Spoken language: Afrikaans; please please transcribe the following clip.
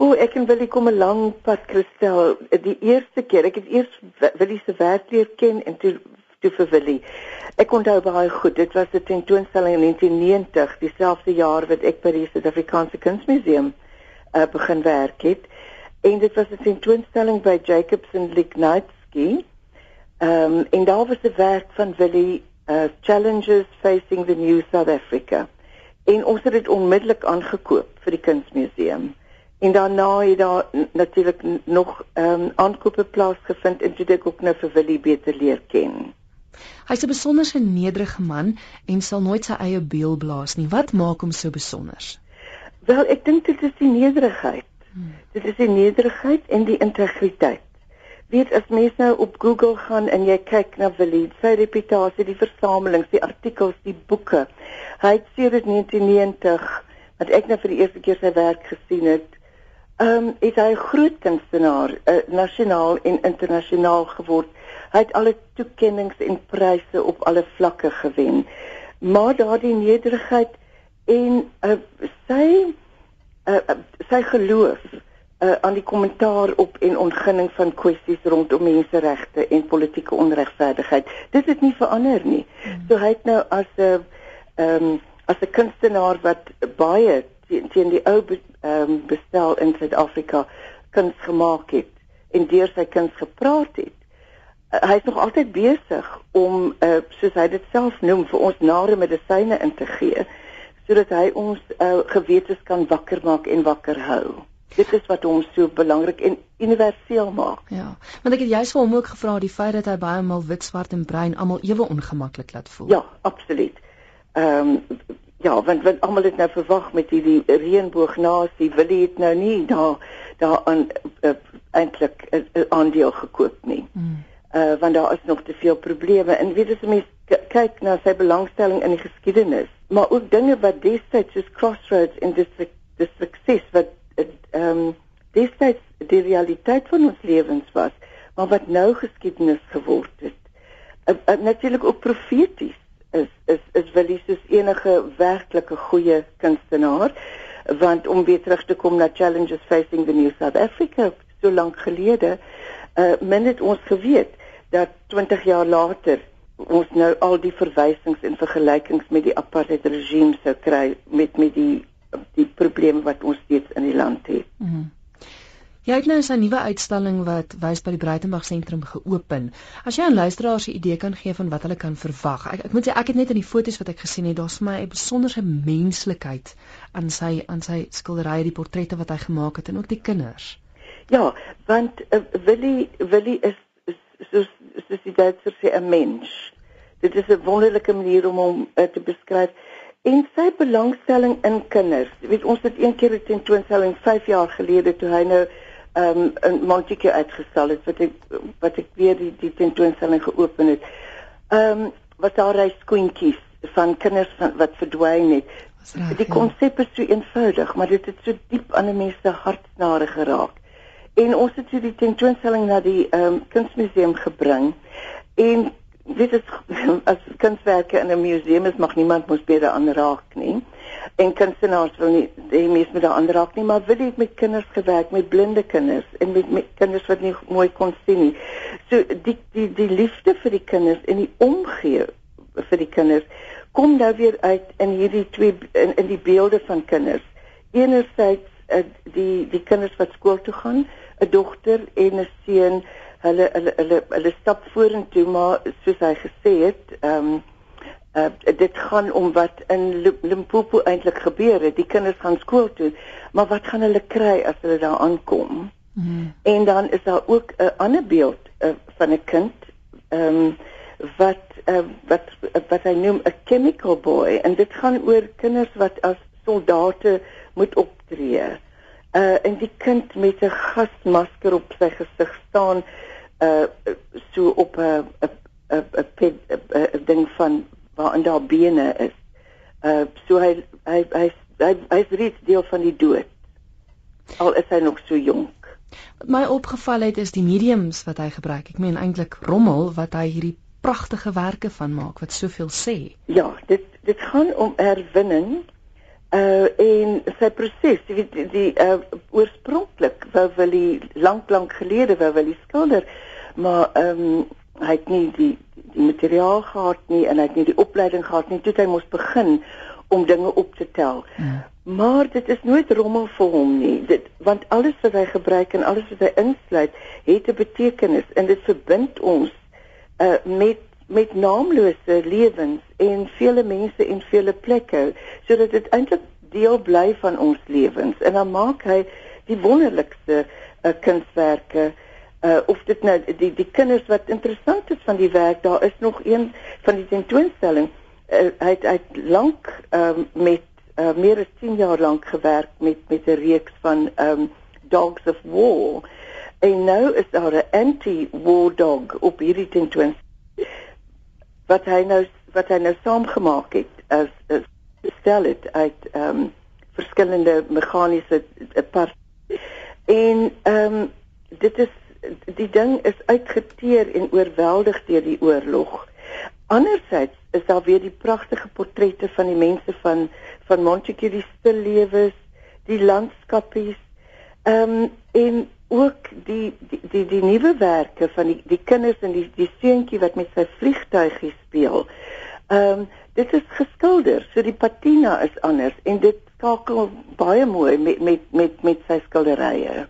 O, ek en Willie kom 'n lang pad, Christel. Die eerste keer, ek het eers Willie se werk leer ken en toe toe vir Willie. Ek onthou baie goed, dit was 'n tentoonstelling in 1990, dieselfde jaar wat ek by die Suid-Afrikaanse Kunsmuseum uh, begin werk het. En dit was 'n tentoonstelling by Jacobson Lignitsky. Ehm um, en daar was 'n werk van Willie, uh, Challenges Facing the New South Africa. En ons het dit onmiddellik aangekoop vir die Kunsmuseum. En daarna het daar natuurlik nog ehm um, aankope plaasgevind en toe ek ook nou vir Willie beter leer ken. Hy's 'n besonderse nederige man en sal nooit sy eie beel blaas nie. Wat maak hom so besonder? Wel, ek dink dit is die nederigheid. Hmm. Dit is die nederigheid en die integriteit. Weet as mens nou op Google gaan en jy kyk na Willie, sy reputasie, die versamelings, die artikels, die boeke. Hy het sedert 1990 wat ek nou vir die eerste keer sy werk gesien het, ehm um, is hy 'n groot kunstenaar, uh, nasionaal en internasionaal geword. Hy het alle toekenninge en pryse op alle vlakke gewen. Maar daardie nederigheid en uh, sy uh, sy geloof uh, aan die kommentaar op en ontginning van kwessies rondom menseregte en politieke onregverdigheid. Dit het nie verander nie. Hmm. So hy het nou as 'n ehm um, as 'n kunstenaar wat baie teen die ou ehm um, bestel in Suid-Afrika kuns gemaak het en deur sy kuns gepraat het. Uh, hy is nog altyd besig om uh, soos hy dit self noem vir ons nare medisyne in te gee sodat hy ons uh, gewetes kan wakker maak en wakker hou. Dit is wat hom so belangrik en universeel maak. Ja. Want ek het juist vir hom ook gevra die feit dat hy baie maal wit, swart en bruin almal ewe ongemaklik laat voel. Ja, absoluut. Ehm um, ja, want want almal het nou verwag met hierdie reënboognasie, wil dit nou nie daar daaraan uh, eintlik 'n uh, aandeel gekoop nie. Mm. Uh want daar is nog te veel probleme en weet as mens kyk na sy belangstelling in die geskiedenis, maar ook dinge wat destyds soos Crossroads en dis die sukses wat ehm um, destyds die realiteit van ons lewens was, maar wat nou geskiedenis geword het. Uh, uh, Natuurlik ook profeties is is is Willie soos enige werklike goeie kunstenaar want om weer terug te kom na challenges facing the new South Africa so lank gelede uh min het ons geweet dat 20 jaar later ons nou al die verwysings en vergelykings met die apartheid regime sou kry met met die die probleme wat ons steeds in die land het. Mm -hmm. Jy het nou 'n nuwe uitstalling wat wys by die Breitenberg sentrum geopen. As jy aan luisteraars 'n idee kan gee van wat hulle kan verwag. Ek ek moet sê ek het net in die foto's wat ek gesien het, daar's vir my 'n besonderse menslikheid aan sy aan sy skilderye, die portrette wat hy gemaak het en ook die kinders. Ja, want uh, Willie Willie is soos soos die Duitsers sê 'n mens. Dit is 'n wonderlike manier om hom uh, te beskryf en sy belangstelling in kinders. Jy weet ons het een keer 'n tentoonstelling 5 jaar gelede toe hy nou um, 'n Montieke uitgestel het wat ek wat ek weer die die tentoonstelling geopen het. Ehm um, wat daar hy skoentjies van kinders van, wat verdwyn het. Raak, die konsep is so eenvoudig, maar dit het so diep aan 'n mens se hartsnare geraak. En ons het hierdie tentoonstelling na die ehm um, kunsmuseum gebring en dit is as kunswerke in 'n museum is mag niemand mos beter aanraak nie en kunstenaars wil nie die mense met daardie raak nie maar wil jy met kinders gewerk met blinde kinders en met, met kinders wat nie mooi kon sien nie. So die die die liefde vir die kinders en die omgee vir die kinders kom nou weer uit in hierdie twee in, in die beelde van kinders. Enerzijds uh, die die kinders wat skool toe gaan 'n dogter en 'n seun hulle hulle hulle hulle stap vorentoe maar soos hy gesê het ehm um, uh, dit gaan om wat in Limpopo eintlik gebeur het. Die kinders gaan skool toe, maar wat gaan hulle kry as hulle daar aankom? Mm. En dan is daar ook 'n ander beeld uh, van 'n kind ehm um, wat uh, wat wat hy noem 'n chemical boy en dit gaan oor kinders wat as soldate moet optree. Uh en die kind met 'n gasmasker op sy gesig staan uh so op 'n 'n 'n ding van waarin daar bene is. Uh so hy hy hy hy hy's reeds deel van die dood. Al is hy nog so jonk. Wat my opgeval het is die mediums wat hy gebruik. Ek meen eintlik rommel wat hy hierdie pragtige werke van maak wat soveel sê. Ja, dit dit gaan om herwinning uh en sy proses die die, die uh oorspronklik wou wil hy lank lank gelede wou wil hy skilder maar ehm um, hy het nie die die materiaal gehad nie en hy het nie die opleiding gehad nie toe hy moes begin om dinge op te tel. Ja. Maar dit is nooit rommel vir hom nie. Dit want alles wat hy gebruik en alles wat hy insluit, het 'n betekenis en dit verbind ons uh met met naamlose lewens en vele mense en vele plekke sodat dit eintlik deel bly van ons lewens en dan maak hy die wonderlikste uh, kunswerke uh, of dit nou die die kinders wat interessant is van die werk daar is nog een van die tentoonstelling. Uh, hy het, hy het lank um, met uh, meer as 10 jaar lank gewerk met met 'n reeks van um, dogs of war. En nou is daar 'n anti-war dog op hierdie tentoonstelling wat hy nou wat hy nou saamgemaak het as, as stel dit uit ehm um, verskillende meganiese eh, part en ehm um, dit is die ding is uitgeteer en oorweldig deur die oorlog. Andersins is daar weer die pragtige portrette van die mense van van Montecchi se lewens, die landskappe. Ehm um, en ook die die die, die nuwewerke van die die kinders en die die seentjie wat met sy vliegtuigie speel. Ehm um, dit is geskilder, so die patina is anders en dit skakel baie mooi met met met met sy skilderye.